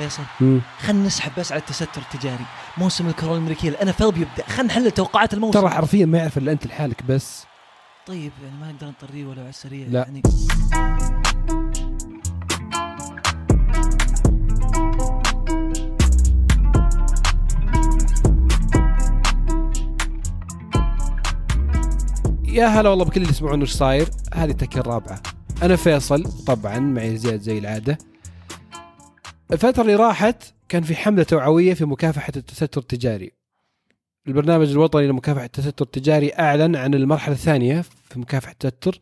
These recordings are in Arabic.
فيصل. خلينا نسحب بس على التستر التجاري. موسم الكره الأمريكية الآن اف بيبدا خلينا نحلل توقعات الموسم. ترى حرفيا ما يعرف إلا أنت لحالك بس. طيب يعني ما نقدر نطريه ولا على السريع لا. يعني. يا هلا والله بكل اللي يسمعون وش صاير. هذه التكه الرابعه أنا فيصل طبعا معي زياد زي العادة. الفترة اللي راحت كان في حملة توعوية في مكافحة التستر التجاري. البرنامج الوطني لمكافحة التستر التجاري أعلن عن المرحلة الثانية في مكافحة التستر.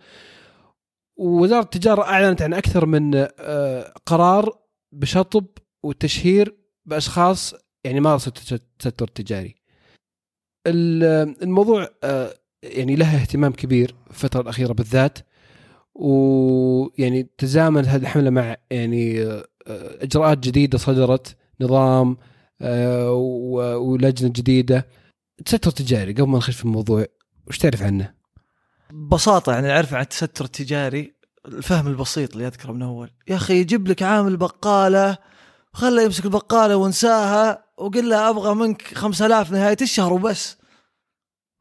ووزارة التجارة أعلنت عن أكثر من آه، قرار بشطب وتشهير بأشخاص يعني مارسوا التستر التجاري ال- الموضوع آه، يعني لها اهتمام كبير في الفترة الأخيرة بالذات. ويعني تزامن هذه الحملة مع يعني آه، إجراءات جديدة صدرت نظام آه، ولجنة جديدة. تستر تجاري قبل ما نخش في الموضوع وش تعرف عنه؟ ببساطة يعني نعرف عن التستر التجاري الفهم البسيط اللي أذكره من أول. يا أخي يجيب لك عامل بقالة خله يمسك البقالة وانساها وقل له أبغى منك 5000 نهاية الشهر وبس.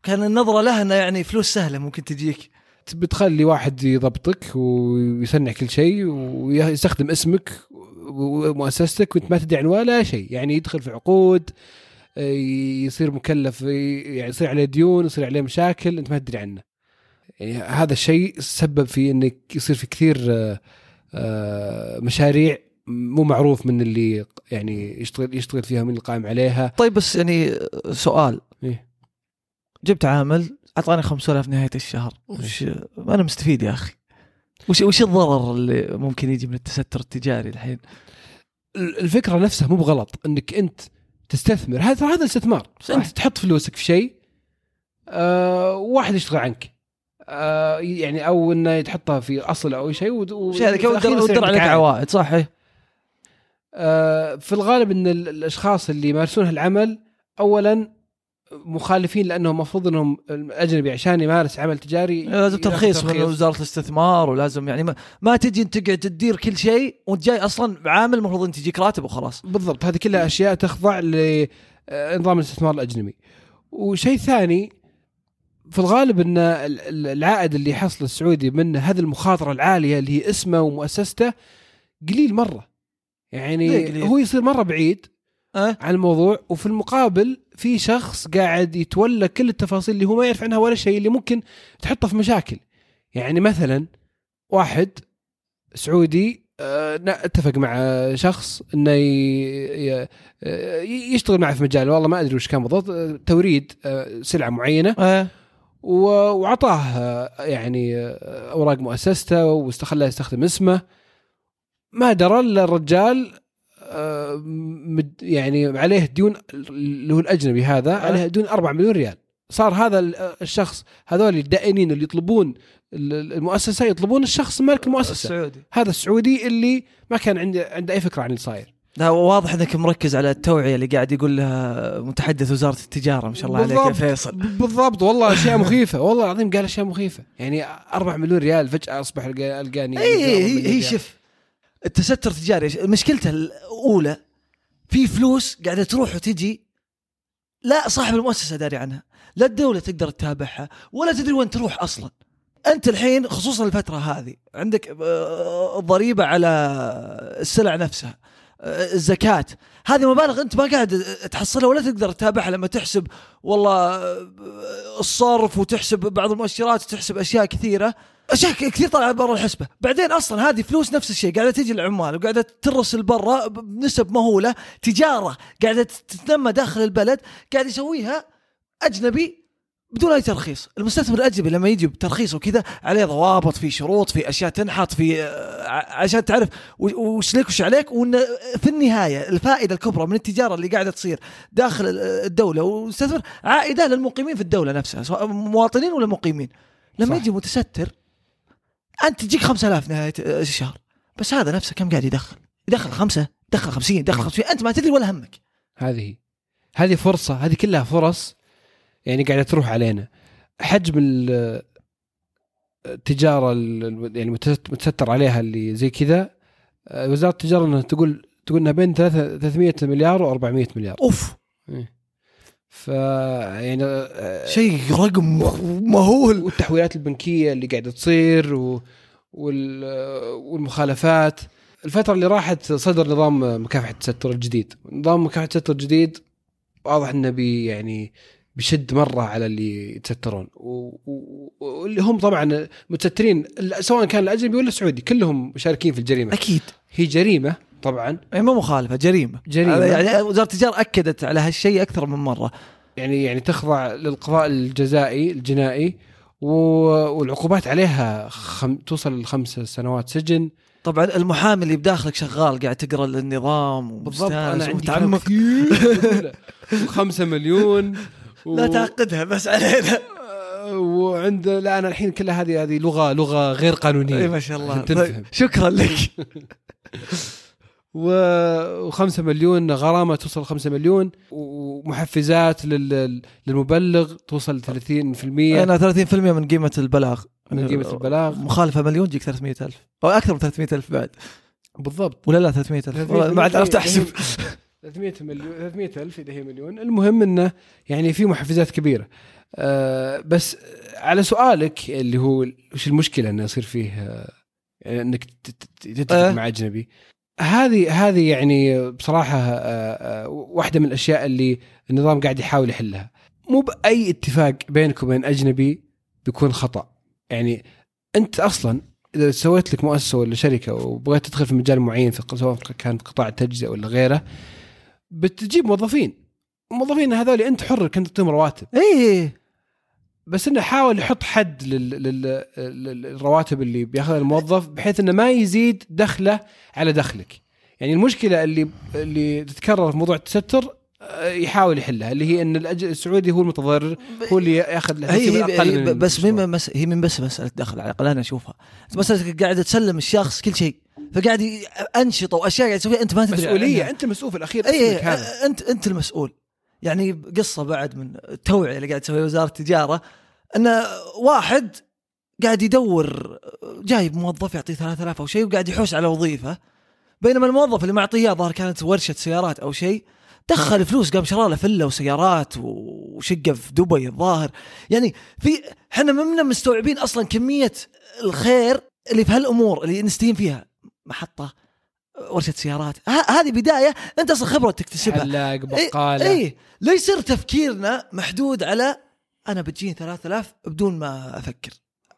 كان النظرة له إنه يعني فلوس سهلة ممكن تجيك. بتخلي واحد يضبطك ويصنع كل شيء ويستخدم اسمك ومؤسستك وانت ما تدري عن ولا شيء. يعني يدخل في عقود يصير مكلف يعني يصير عليه ديون يصير عليه مشاكل انت ما تدري عنه. يعني هذا الشيء سبب في إنك يصير في كثير آه، آه، مشاريع مو معروف من اللي يعني يشتغل يشتغل فيها من القائم عليها. طيب بس يعني سؤال. إيه؟ جبت عامل أعطاني 5000 نهاية الشهر. وش أنا مستفيد يا أخي. وش وش الضرر اللي ممكن يجي من التستر التجاري الحين الفكرة نفسها مو بغلط إنك أنت تستثمر هذا هذا الاستثمار صح. أنت تحط فلوسك في شيء آه واحد يشتغل عنك آه يعني أو إنه تحطها في أصل أو شيء ودر عليك. عوائد صح. آه في الغالب إن ال- الأشخاص اللي يمارسون هالعمل اولا مخالفين لأنه المفروض إنهم الأجنبي عشان يمارس عمل تجاري لازم يأخذ ترخيص من وزارة الاستثمار ولازم يعني ما, ما تجي انت تقعد تدير كل شيء وانت جاي أصلا بعامل المفروض انت تجيك راتب وخلاص. بالضبط هذه كلها أشياء تخضع لنظام الاستثمار الأجنبي. وشيء ثاني في الغالب إن ال- ال- العائد اللي يحصل السعودي من هذه المخاطرة العالية اللي هي اسمه ومؤسسته قليل مرة. يعني؟ هو يصير مرة بعيد أه؟ عن الموضوع وفي المقابل في شخص قاعد يتولى كل التفاصيل اللي هو ما يعرف عنها ولا شيء اللي ممكن تحطه في مشاكل يعني مثلا واحد سعودي نا- اتفق مع شخص إنه يشتغل معه في مجال والله ما أدري وش كان بالضبط توريد آه، سلعة معينة أه؟ وعطاه آه، يعني أوراق مؤسسته واستخلاه يستخدم اسمه ما درى إلا الرجال يعني عليه ديون اللي هو الأجنبي هذا عليه ديون 4 مليون ريال. صار هذا ال- الشخص هذول الدائنين اللي يطلبون ال- المؤسسة يطلبون الشخص مالك المؤسسة. السعودي. هذا السعودي اللي ما كان عنده عنده أي فكرة عن اللي صاير. لا واضح إنك مركز على التوعية اللي قاعد يقول لها متحدث وزارة التجارة ما شاء الله عليك يا بالضبط. فيصل. بالضبط. والله أشياء مخيفة. والله العظيم قال أشياء مخيفة. يعني 4 مليون ريال فجأة أصبح القاني اي هي, هي شوف. التستر التجاري مشكلته الأولى في فلوس قاعدة تروح وتجي لا صاحب المؤسسة داري عنها لا الدولة تقدر تتابعها ولا تدري وين تروح أصلا. أنت الحين خصوصا الفترة هذه عندك آه، ضريبة على السلع نفسها. الزكاة. هذه مبالغ أنت ما قاعد تحصلها ولا تقدر تتابعها لما تحسب والله الصرف وتحسب بعض المؤشرات وتحسب أشياء كثيرة. أشياء كثير طالعة برا الحسبة. بعدين أصلا هذه فلوس نفس الشيء. قاعدة تجي للعمال وقاعدة ترسل برا بنسب مهولة تجارة قاعدة تتنمى داخل البلد قاعد يسويها أجنبي بدون أي ترخيص، المستثمر الاجنبي لما يجي بترخيص وكذا عليه ضوابط في شروط في أشياء تنحط في آه، عشان تعرف و- وش لك وش عليك وإن في النهاية الفائدة الكبرى من التجارة اللي قاعدة تصير داخل ال- الدولة والمستثمر عائدة للمقيمين في الدولة نفسها سواء مواطنين ولا مقيمين. لما صح. يجي متستر أنت تجيك 5000 نهاية الشهر بس هذا نفسه كم قاعد يدخل؟ يدخل خمسة، يدخل 50 يدخل 50 أنت ما تدري ولا همك. هذه. هذه فرصة هذه كلها فرص يعني قاعدة تروح علينا. حجم ال- التجاره ال- يعني متست- متستر عليها اللي زي كذا آه، وزارة التجارة إنها تقول تقول إنها بين 300 مليار و400 مليار. أوف! ف يعني آه، شيء رقم مهول. والتحويلات البنكية اللي قاعدة تصير و... وال... والمخالفات. الفترة اللي راحت صدر نظام مكافحة التستر الجديد. نظام مكافحة التستر الجديد واضح إنه بي يعني بيشد مرة على اللي يتسترون. واللي هم طبعا متسترين سواء كان الأجنبي ولا السعودي كلهم مشاركين في الجريمة. أكيد. هي جريمة طبعا. يعني مو مخالفة جريمة. جريمة. هذا يعني وزارة التجارة أكدت على هالشيء أكثر من مرة. يعني يعني تخضع للقضاء الجزائي الجنائي والعقوبات عليها خم... توصل لخمس سنوات سجن. طبعا المحامي اللي بداخلك شغال قاعد تقرأ النظام بالضبط أنا عندي وخمسة مليون. لا تعقدها بس علينا. وعند لا أنا الحين كلها هذه هذه لغة لغة غير قانونية. إي ما شاء الله. طيب، شكرا لك. و... و5 مليون غرامة توصل 5 مليون ومحفزات لل... للمبلغ توصل 30% أنا 30% من قيمة البلاغ. من قيمة البلاغ. مخالفة مليون تجيك 300000 أو أكثر من 300000 بعد. بالضبط. ولا لا 300000 والله ما عاد عرفت أحسب. 300 مليون 300 ألف إذا هي مليون. المهم إنه يعني في محفزات كبيرة. آه بس على سؤالك اللي هو وش المشكلة إنه يصير فيه يعني إنك تت- تت- تتفق آه. مع أجنبي؟ هذه هذه يعني بصراحة آه آه واحدة من الأشياء اللي النظام قاعد يحاول يحلها. مو بأي اتفاق بينك وبين أجنبي بيكون خطأ. يعني أنت أصلا إذا سويت لك مؤسسة ولا شركة وبغيت تدخل في مجال معين في سواء كان قطاع التجزئة ولا غيره بتجيب موظفين. الموظفين هذول أنت حر كنت تعطيهم رواتب. اي بس إنه حاول يحط حد لل... لل... لل- للرواتب اللي بياخذها الموظف بحيث إنه ما يزيد دخله على دخلك. يعني المشكلة اللي اللي تتكرر في موضوع التستر آه، يحاول يحلها اللي هي إن الأج... السعودي هو المتضرر هو اللي يأخذ هي من بس. مين مس هي من بس مسألة دخل على الأقل أنا أشوفها. مسألة قاعد تسلم الشخص كل شيء. فقاعد أنشطة وأشياء قاعد يسويها أنت ما تدري. مسؤولية عنها. أنت المسؤول في الأخير اي هذا. انت أنت المسؤول. يعني قصة بعد من التوعية اللي قاعد تسويها وزارة التجارة إن واحد قاعد يدور جايب موظف يعطيه 3000 أو شيء وقاعد يحوس على وظيفة بينما الموظف اللي معطيه ظهر كانت ورشة سيارات أو شيء دخل فلوس قام شرى له فله وسيارات وشقة في دبي الظاهر. يعني في إحنا ما مستوعبين أصلا كمية الخير اللي في هالأمور اللي نستهين فيها. محطة ورشة سيارات. هذه بداية أنت أصلا خبره تكتسبها. حلاق بقالة. إي إيه لا يصير تفكيرنا محدود على أنا بتجيني 3000 بدون ما أفكر.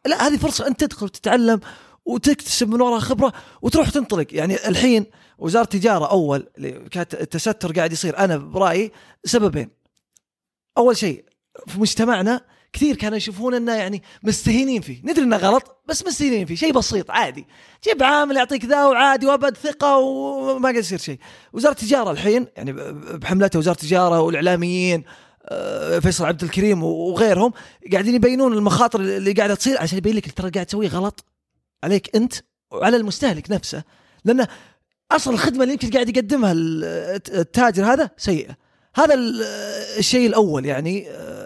لا هذه فرصة أنت تدخل وتتعلم وتكتسب من وراها خبرة وتروح تنطلق. يعني الحين وزارة التجارة أول اللي كانت التستر قاعد يصير أنا برأيي سببين. أول شيء في مجتمعنا كثير كانوا يشوفون إنه يعني مستهينين فيه. ندري إنه غلط بس مستهينين فيه. شيء بسيط عادي. جيب عامل يعطيك ذا وعادي وأبد ثقة وما قاعد يصير شيء. وزارة التجارة الحين يعني بحملتها وزارة التجارة والإعلاميين آه، فيصل عبد الكريم وغيرهم قاعدين يبينون المخاطر اللي قاعدة تصير عشان يبين لك ترى قاعد تسويه غلط عليك أنت وعلى المستهلك نفسه. لأن أصلا الخدمة اللي يمكن قاعد يقدمها ال- التاجر هذا سيئة. هذا ال- الشيء الأول يعني آه،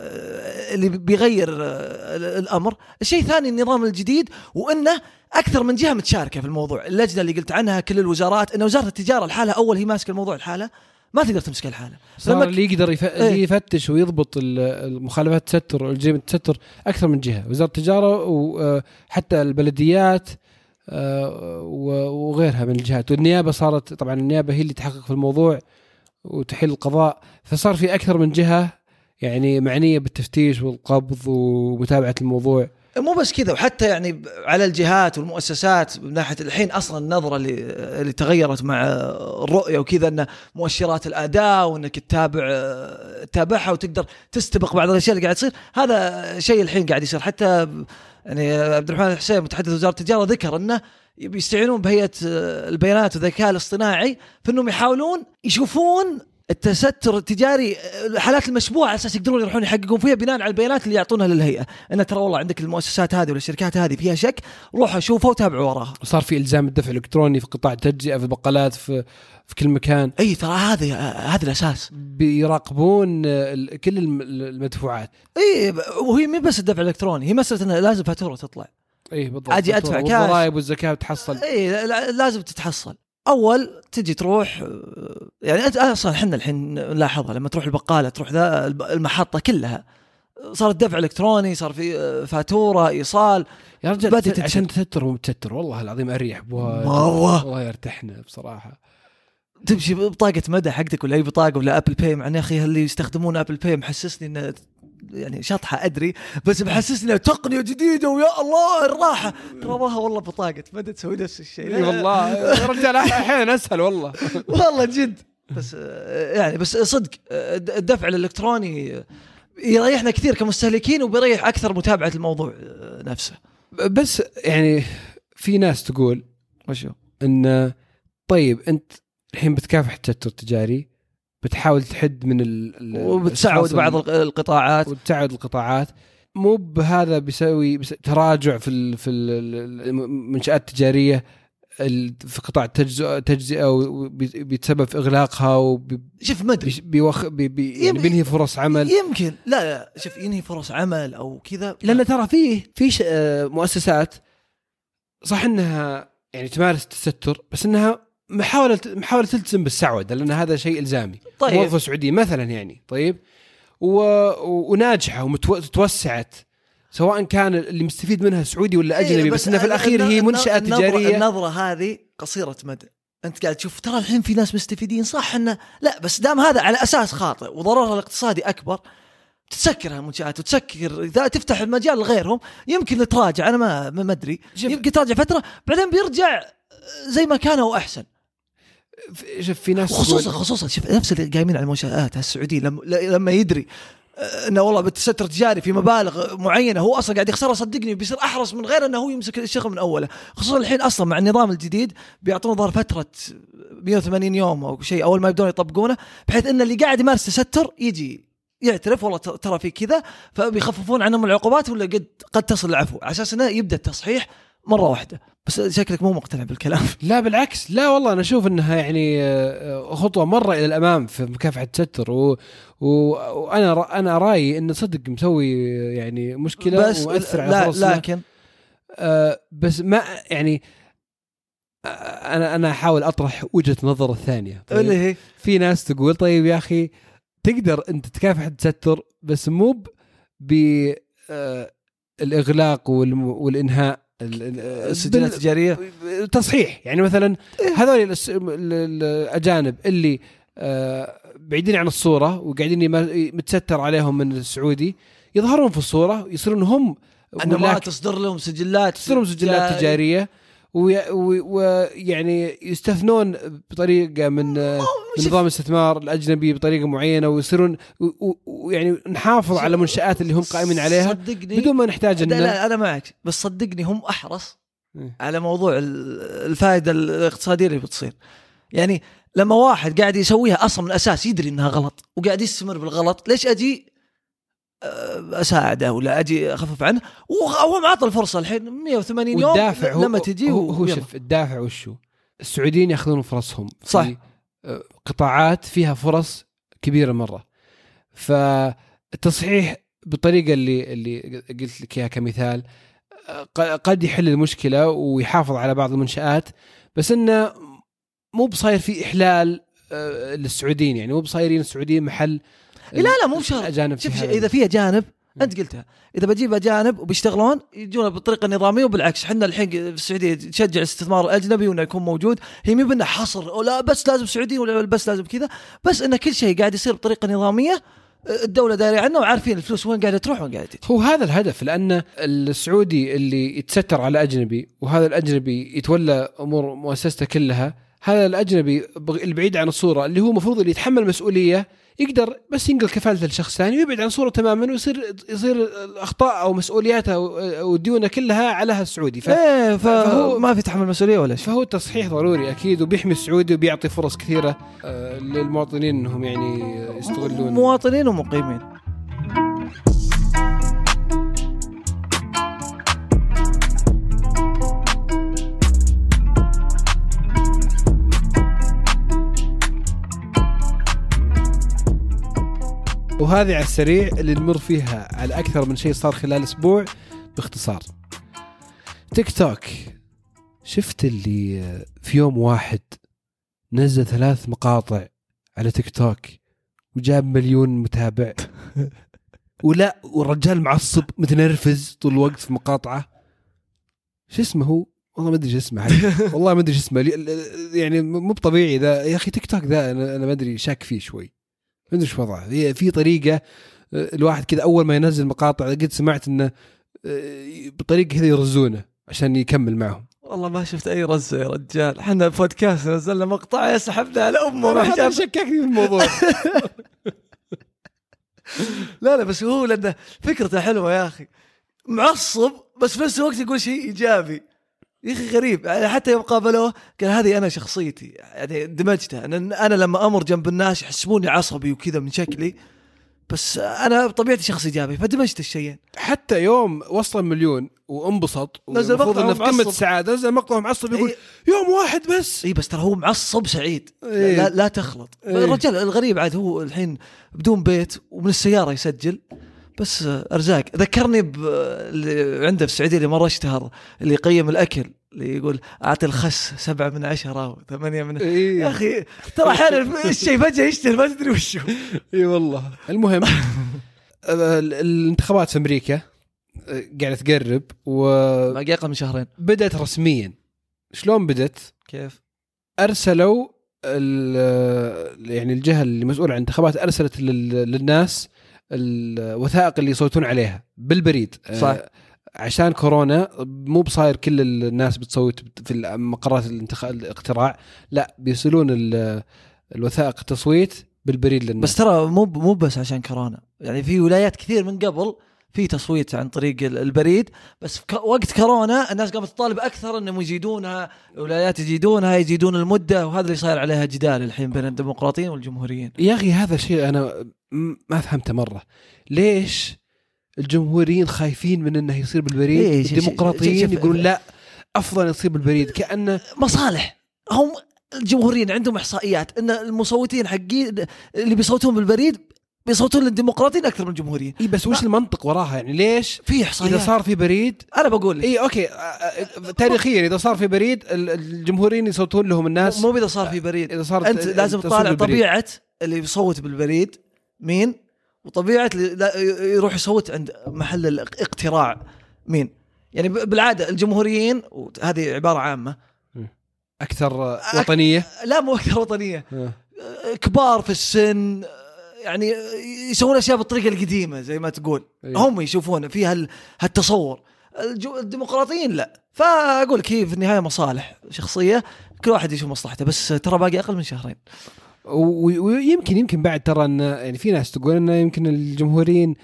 اللي بيغير آه، الأمر. الشيء الثاني النظام الجديد وإنه أكثر من جهة متشاركة في الموضوع. اللجنة اللي قلت عنها كل الوزارات إن وزارة التجارة لحالها أول هي ماسكة الموضوع لحالها ما تقدر تمسكها لحالها صار لما- اللي يقدر يف... اللي يفتش ويضبط ال- المخالفات التستر والجريمه التستر أكثر من جهة. وزارة التجارة وحتى البلديات آه، وغيرها من الجهات. والنيابة صارت طبعا النيابة هي اللي تحقق في الموضوع وتحل القضاء. فصار في أكثر من جهة يعني معنية بالتفتيش والقبض ومتابعة الموضوع. مو بس كذا وحتى يعني على الجهات والمؤسسات من ناحية الحين أصلا النظرة اللي اللي تغيرت مع الرؤية وكذا إن مؤشرات الأداء وإنك تتابع تتابعها وتقدر تستبق بعض الأشياء اللي قاعد تصير. هذا شيء الحين قاعد يصير. حتى يعني عبد الرحمن الحسين متحدث وزارة التجارة ذكر إنه بيستعينون بهيئة البيانات والذكاء الاصطناعي في إنهم يحاولون يشوفون التستر التجاري الحالات المشبوهة على أساس يقدرون يروحون يحققون فيها بناء على البيانات اللي يعطونها للهيئة. ان ترى والله عندك المؤسسات هذه ولا الشركات هذه فيها شك روحوا شوفوا وتابعوا وراها. وصار في إلزام الدفع الإلكتروني في قطاع التجزئة في البقالات في في كل مكان. أي ترى هذا هذا الأساس. بيراقبون كل الم- المدفوعات. إي وهي مو بس الدفع الإلكتروني هي مساله انه لازم فاتورة تطلع. إي بالضبط أجي أدفع كاش. والضرائب والزكاة بتحصل. إي لا- لازم تتحصل. أول تجي تروح آه، يعني أنت أصلا إحنا الحين نلاحظها لما تروح البقالة تروح ذا المحطة كلها صار الدفع إلكتروني صار في آه، فاتورة إيصال يا رجال بدأت. عشان تستر ومتستر والله العظيم أريح بواجد مرة. والله ارتحنا بصراحة تمشي ببطاقه مدى حقتك ولا أي بطاقة ولا Apple Pay مع يا أخي اللي يستخدمون Apple Pay محسسني انه يعني شطحة أدري بس محسسني انه تقنيه جديدة ويا الله الراحة. تراها والله بطاقة مدى تسوي نفس الشيء. إي والله. يا رجال أحيانا أسهل والله. والله جد. بس آه، يعني بس صدق آه، الدفع الإلكتروني آه، يريحنا كثير كمستهلكين وبيريح أكثر متابعة الموضوع آه، نفسه. بس يعني في ناس تقول وشو؟ إن طيب أنت الحين بتكافح التستر التجاري بتحاول تحد من ال وبتسعود الأشخاص بعض الق- القطاعات. وتساعد القطاعات. مو بهذا بيسوي بس تراجع في ال في ال- المنشآت التجارية ال- في قطاع التجزئه بيتسبب في إغلاقها شوف ما أدري. وبيوخ بي بي يعني بينهي فرص عمل. يمكن. لا لا شوف ينهي فرص عمل أو كذا. لأن ترى فيه في آه، مؤسسات. صح إنها يعني تمارس التستر بس إنها محاوله محاولة تلتزم بالسعودة لأن هذا شيء إلزامي. طيب. موظفه سعوديه مثلا يعني طيب. و... و- وناجحة وتوسعت سواء كان اللي مستفيد منها سعودي ولا أجنبي إيه، بس, انها في الأخير هي منشأة النظرة- تجارية. النظرة هذه قصيرة مدى. أنت قاعد تشوف ترى الحين في ناس مستفيدين صح إنه؟ لا بس دام هذا على أساس خاطئ وضررها الاقتصادي أكبر تسكر هالمنشآت وتسكر إذا تفتح المجال لغيرهم يمكن تراجع. أنا ما ما أدري. يمكن تراجع فترة بعدين بيرجع زي ما كان أو أحسن. شوف في ناس خصوصا خصوصا شوف نفس اللي قايمين على المنشآت السعودية لما لما يدري آه، إنه والله بالتستر تجاري في مبالغ معينة هو أصلا قاعد يخسرها صدقني بيصير أحرص من غير إنه هو يمسك الشغل من أوله. خصوصا الحين أصلا مع النظام الجديد بيعطون ظهر فترة 180 يوم أو شيء أول ما يبدون يطبقونه بحيث إن اللي قاعد يمارس تستر يجي يعترف والله ترى في كذا فبيخففون عنهم العقوبات ولا قد قد تصل العفو. على أساس إنه يبدأ التصحيح مرة واحدة. بس شكلك مو مقتنع بالكلام. لا بالعكس. لا والله أنا أشوف إنها يعني آه، خطوة مرة إلى الأمام في مكافحة التستر و... و... وأنا ر... أنا رأيي انه صدق مسوي يعني مشكلة بس ومؤثر على لا فرصنا لكن آه بس ما يعني آه، أنا أنا أحاول أطرح وجهة نظر الثانية. طيب. اللي هي؟ في ناس تقول طيب يا أخي تقدر أنت تكافح التستر بس مو ب- آه، الإغلاق والم- والإنهاء. ال- السجلات بال- التجارية؟ تصحيح. يعني مثلا هذول ال- ال- الأجانب اللي آه، بعيدين عن الصورة وقاعدين متستر عليهم من السعودي يظهرون في الصورة يصيرون هم أنه ما تصدر لهم سجلات تصيرهم سجلات جا- تجارية. ويعني يستثنون بطريقة من نظام الاستثمار الأجنبي بطريقة معينة ويصيرون ويعني نحافظ على منشآت اللي هم قائمين عليها صدقني. بدون ما نحتاج لا, لا أنا معك بس صدقني هم أحرص إيه. على موضوع ال- الفائدة الاقتصادية اللي بتصير. يعني لما واحد قاعد يسويها أصلا من الأساس يدري إنها غلط وقاعد يستمر بالغلط ليش أجي أساعده ولا أجي أخفف عنه وهو معطى الفرصة الحين 180 يوم والدافع هو لما تجي هو, هو. شوف الدافع وشو السعوديين يأخذون فرصهم في صح. آه، قطاعات فيها فرص كبيرة مرة فالتصحيح بالطريقة اللي اللي قلت لك إياها كمثال ق- قد يحل المشكلة ويحافظ على بعض المنشآت بس إنه مو بصاير في إحلال للسعوديين يعني مو بصايرين السعوديين محل لا لا مو شرط الاجانب شوف. إذا في اجانب أنت قلتها. إذا بجيب أجانب وبيشتغلون يجون بالطريقة النظاميه وبالعكس إحنا الحين في السعودية تشجع الاستثمار الاجنبي وإنه يكون موجود. هي مو بإنه حصر أو لا بس لازم سعوديين ولا بس لازم كذا. بس إنه كل شيء قاعد يصير بطريقة نظامية الدولة داريه عنه وعارفين الفلوس وين قاعدة تروح وين قاعدة تجي. هو هذا الهدف لأن السعودي اللي يتستر على أجنبي وهذا الأجنبي يتولى أمور مؤسسته كلها هذا الأجنبي بغ- البعيد عن الصورة اللي هو المفروض اللي يتحمل مسؤولية يقدر بس ينقل كفالته لشخص ثاني ويبعد عن الصورة تماما ويصير يصير الأخطاء أو مسؤولياته وديونه كلها على السعودي. ف... إيه فهو- فما في تحمل مسؤولية ولا شيء. فهو التصحيح ضروري أكيد وبيحمي السعودي وبيعطي فرص كثيرة آه، للمواطنين إنهم يعني يستغلون. مواطنين ومقيمين. وهذه على السريع اللي نمر فيها على أكثر من شيء صار خلال أسبوع باختصار. تيك توك شفت اللي في يوم واحد نزل ثلاث مقاطع على تيك توك وجاب مليون متابع. ولا والرجال معصب متنرفز طول الوقت في مقاطعه. شو اسمه هو؟ والله ما أدري شو اسمه. والله ما أدري شو اسمه. يعني مو بطبيعي ذا. يا أخي تيك توك ذا أنا ما أدري شاك فيه شوي. ما ادري إيش وضعه؟ في في طريقة آه، الواحد كذا أول ما ينزل مقاطع قد سمعت إنه آه، بطريقه كذا يرزونه عشان يكمل معهم. والله ما شفت أي رزه يا رجال. إحنا بودكاست نزلنا مقطع سحبنا على أمه ما شاف. شككني في الموضوع. لا لا بس هو لأنه فكرته حلوة يا أخي. معصب بس في نفس الوقت يقول شيء إيجابي. يا أخي غريب يعني حتى يوم قابلوه قال هذه أنا شخصيتي يعني دمجتها أنا أنا لما أمر جنب الناس يحسبوني عصبي وكذا من شكلي بس أنا بطبيعتي شخص ايجابي فدمجت الشيئين حتى يوم وصل المليون وانبسط نزل مقطع إنه في قمة. السعاده نزل مقطع معصب يقول إيه. يوم واحد بس اي بس ترى هو معصب سعيد إيه. لا, لا تخلط إيه. الرجال الغريب عاد هو الحين بدون بيت ومن السيارة يسجل بس أرزاق. ذكرني باللي عنده في السعودية اللي مرة اشتهر اللي يقيم الأكل اللي يقول أعطي الخس سبعة من عشرة أو ثمانية من يا اي أخي ترى أحيانا الشيء فجأة يشتهر ما تدري وش هو إي والله. المهم ال- الانتخابات في أمريكا قاعدة تقرب وبدات باقي أقل من شهرين. رسميا. شلون بدت؟ كيف؟ أرسلوا ال- يعني الجهة اللي مسؤولة عن الانتخابات أرسلت لل- للناس الوثائق اللي يصوتون عليها. بالبريد. صح. آه، عشان كورونا مو بصاير كل الناس بتصوت في مقرات. الاقتراع. لا بيرسلون ال- الوثائق التصويت بالبريد للناس. بس ترى مو مو بس عشان كورونا. يعني في ولايات كثير من قبل في تصويت عن طريق ال- البريد بس في وقت كورونا الناس قامت تطالب أكثر إنهم يزيدونها ولايات يزيدونها يزيدون المدة وهذا اللي صاير عليها جدال الحين بين الديمقراطيين والجمهوريين. يا أخي هذا شيء أنا ما فهمته مرة. ليش الجمهوريين خايفين من إنه يصير بالبريد؟ إيه، الديمقراطيين يقولون لا أفضل يصير بالبريد. كانه مصالح. هم الجمهوريين عندهم إحصائيات إن المصوتين حقين اللي بيصوتون بالبريد بيصوتون للديمقراطيين أكثر من الجمهوريين. إي بس وش المنطق وراها؟ يعني ليش في إذا احصائيات صار في بريد؟ أنا بقول لك. إي أوكي. آه، آه، تاريخيا إذا صار في بريد ال- الجمهوريين يصوتون لهم الناس. مو اذا صار في بريد. إذا صار أنت لازم تطالع. طبيعة اللي يصوت بالبريد مين؟ وطبيعة يروح يصوت عند محل الاقتراع مين؟ يعني بالعادة الجمهوريين وهذه عبارة عامة. أكثر وطنية؟ لا مو أكثر وطنية. آه. كبار في السن يعني يسوون أشياء بالطريقة القديمة زي ما تقول. إيه. هم يشوفون في هال هالتصور. الديمقراطيين لا. فأقول لك هي في النهاية مصالح شخصية كل واحد يشوف مصلحته. بس ترى باقي أقل من شهرين. ويمكن يمكن بعد ترى إن يعني في ناس تقول انه يمكن الجمهوريين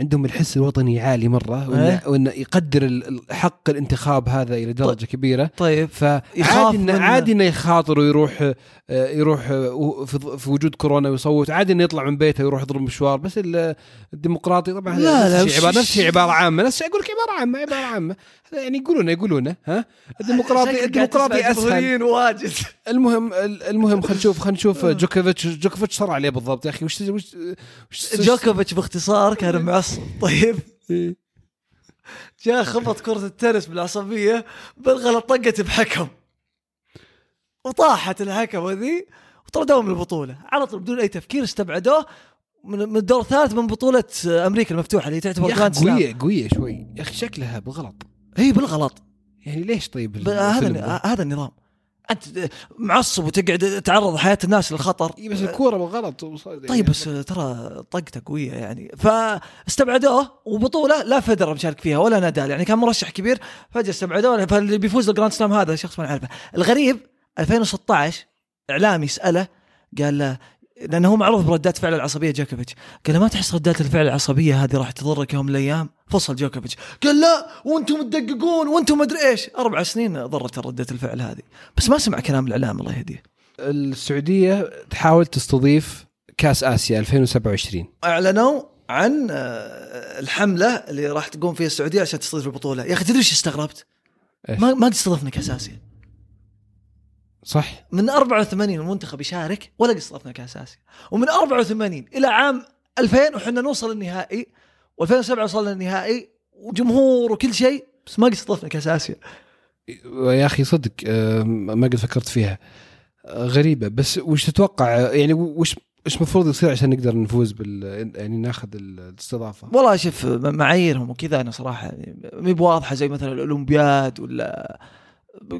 عندهم الحس الوطني عالي مرة وإنه, إيه. وإنه يقدر حق الانتخاب هذا إلى درجة كبيرة. طيب فعادي إنه عادي إنه يخاطر ويروح آه، يروح آه، في وجود كورونا ويصوت. عادي إنه يطلع من بيته ويروح يضرب مشوار بس ال- الديمقراطي طبعا لا، لا، نفس عباره نفس عبارة عامة نفس أقول لك عبارة عامة عبارة عامة. هذا يعني يقولونه يقولونه ها؟ الديمقراطي الديمقراطي أسهل. واجد. المهم المهم خلينا نشوف خلينا نشوف جوكوفيتش جوكوفيتش صار عليه بالضبط. يا أخي وش وش, وش جوكوفيتش باختصار كان معصب طيب. إيه. جاء خبط كرة التنس بالعصبية بالغلط طقت بحكم. وطاحت الحكم ذي وطردوه من البطولة. على طول بدون أي تفكير استبعدوه من الدور الثالث من بطولة أمريكا المفتوحة اللي تعتبر grand قوية قوية شوي. يا أخي شكلها بالغلط هي بالغلط. يعني ليش طيب هذا؟ هذا النظام. أنت معصب وتقعد تعرض حياة الناس للخطر. إيه بس الكورة بالغلط وصار- طيب بس ترى طقته قوية يعني. فاستبعدوه وبطولة لا فيدرر مشارك فيها ولا نادال. يعني كان مرشح كبير فجأة استبعدوه. فاللي بيفوز بال Grand Slam هذا شخص ما نعرفه. الغريب 2016 إعلامي يساله قال له لأنه هو معروف بردات فعل العصبية جوكوفيتش. قال له ما تحس ردات الفعل العصبية هذه راح تضرك يوم من الأيام؟ فصل جوكوفيتش. قال لا وأنتم تدققون وأنتم مدري إيش؟ أربع سنين ضرت ردة الفعل هذه. بس ما سمع كلام الإعلام الله يهديه. السعودية تحاول تستضيف كأس آسيا 2027 أعلنوا عن آه، الحملة اللي راح تقوم فيها السعودية عشان تستضيف البطولة. يا أخي تدري إيش استغربت؟ إيش؟ ما ما استضفنا كأس آسيا. صح. من 84 المنتخب يشارك ولا قد استضفنا كاس اسيا ومن 84 إلى عام 2000 وحنا نوصل النهائي و2007 وصلنا النهائي وجمهور وكل شيء بس ما قد استضفنا كاس اسيا يا أخي صدق آه، ما قد فكرت فيها. غريبة. بس وش تتوقع؟ يعني وش إيش المفروض يصير عشان نقدر نفوز بال يعني ناخذ الاستضافة؟ والله شوف معاييرهم وكذا أنا صراحة مي بواضحة زي مثلا الأولمبياد ولا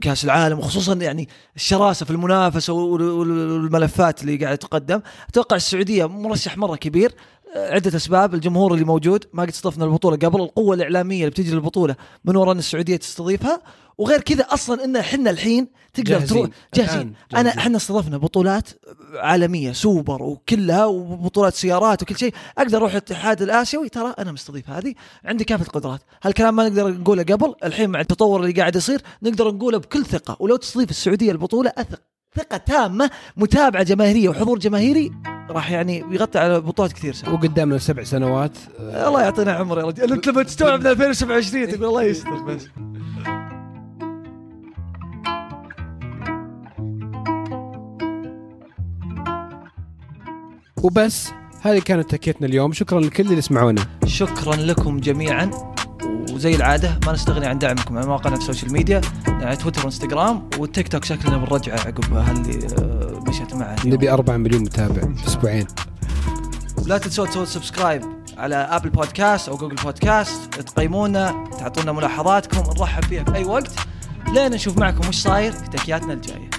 كاس العالم وخصوصا يعني الشراسة في المنافسة والملفات اللي قاعدة تقدم. أتوقع السعودية مرشح مرة كبير عدة أسباب الجمهور اللي موجود ما قد استضفنا البطولة قبل القوة الإعلامية اللي بتجي للبطولة من وراء أن السعودية تستضيفها وغير كذا أصلا إن إحنا الحين تقدر تروح جاهزين. انا إحنا استضفنا بطولات عالمية سوبر وكلها وبطولات سيارات وكل شيء. أقدر أروح الاتحاد الآسيوي؟ ترى أنا مستضيف هذه عندي كافة القدرات هالكلام ما نقدر نقوله قبل الحين مع التطور اللي قاعد يصير نقدر نقوله بكل ثقة. ولو تستضيف السعودية البطولة أثق. ثقة تامة متابعة جماهيرية وحضور جماهيري راح يعني يغطي على بطولات كثير سنة. وقدامنا سبع سنوات. الله يعطينا عمر يا رجل أنت لما تستوعب من 2027 تقول الله يستر بس. وبس هذه كانت تكيتنا اليوم. شكرا لكل اللي سمعونا شكرا لكم جميعا. وزي العادة ما نستغني عن دعمكم. على مواقعنا في السوشيال ميديا يعني تويتر وانستغرام والتيك توك شكلنا بنرجعه عقب هاللي آه، مشيت معه نبي 4 مليون متابع في أسبوعين. لا تنسوا تسووا subscribe على Apple Podcast أو Google Podcast تقيمونا تعطونا ملاحظاتكم نرحب فيها في أي وقت لين نشوف معكم وش صاير في تكياتنا الجاية.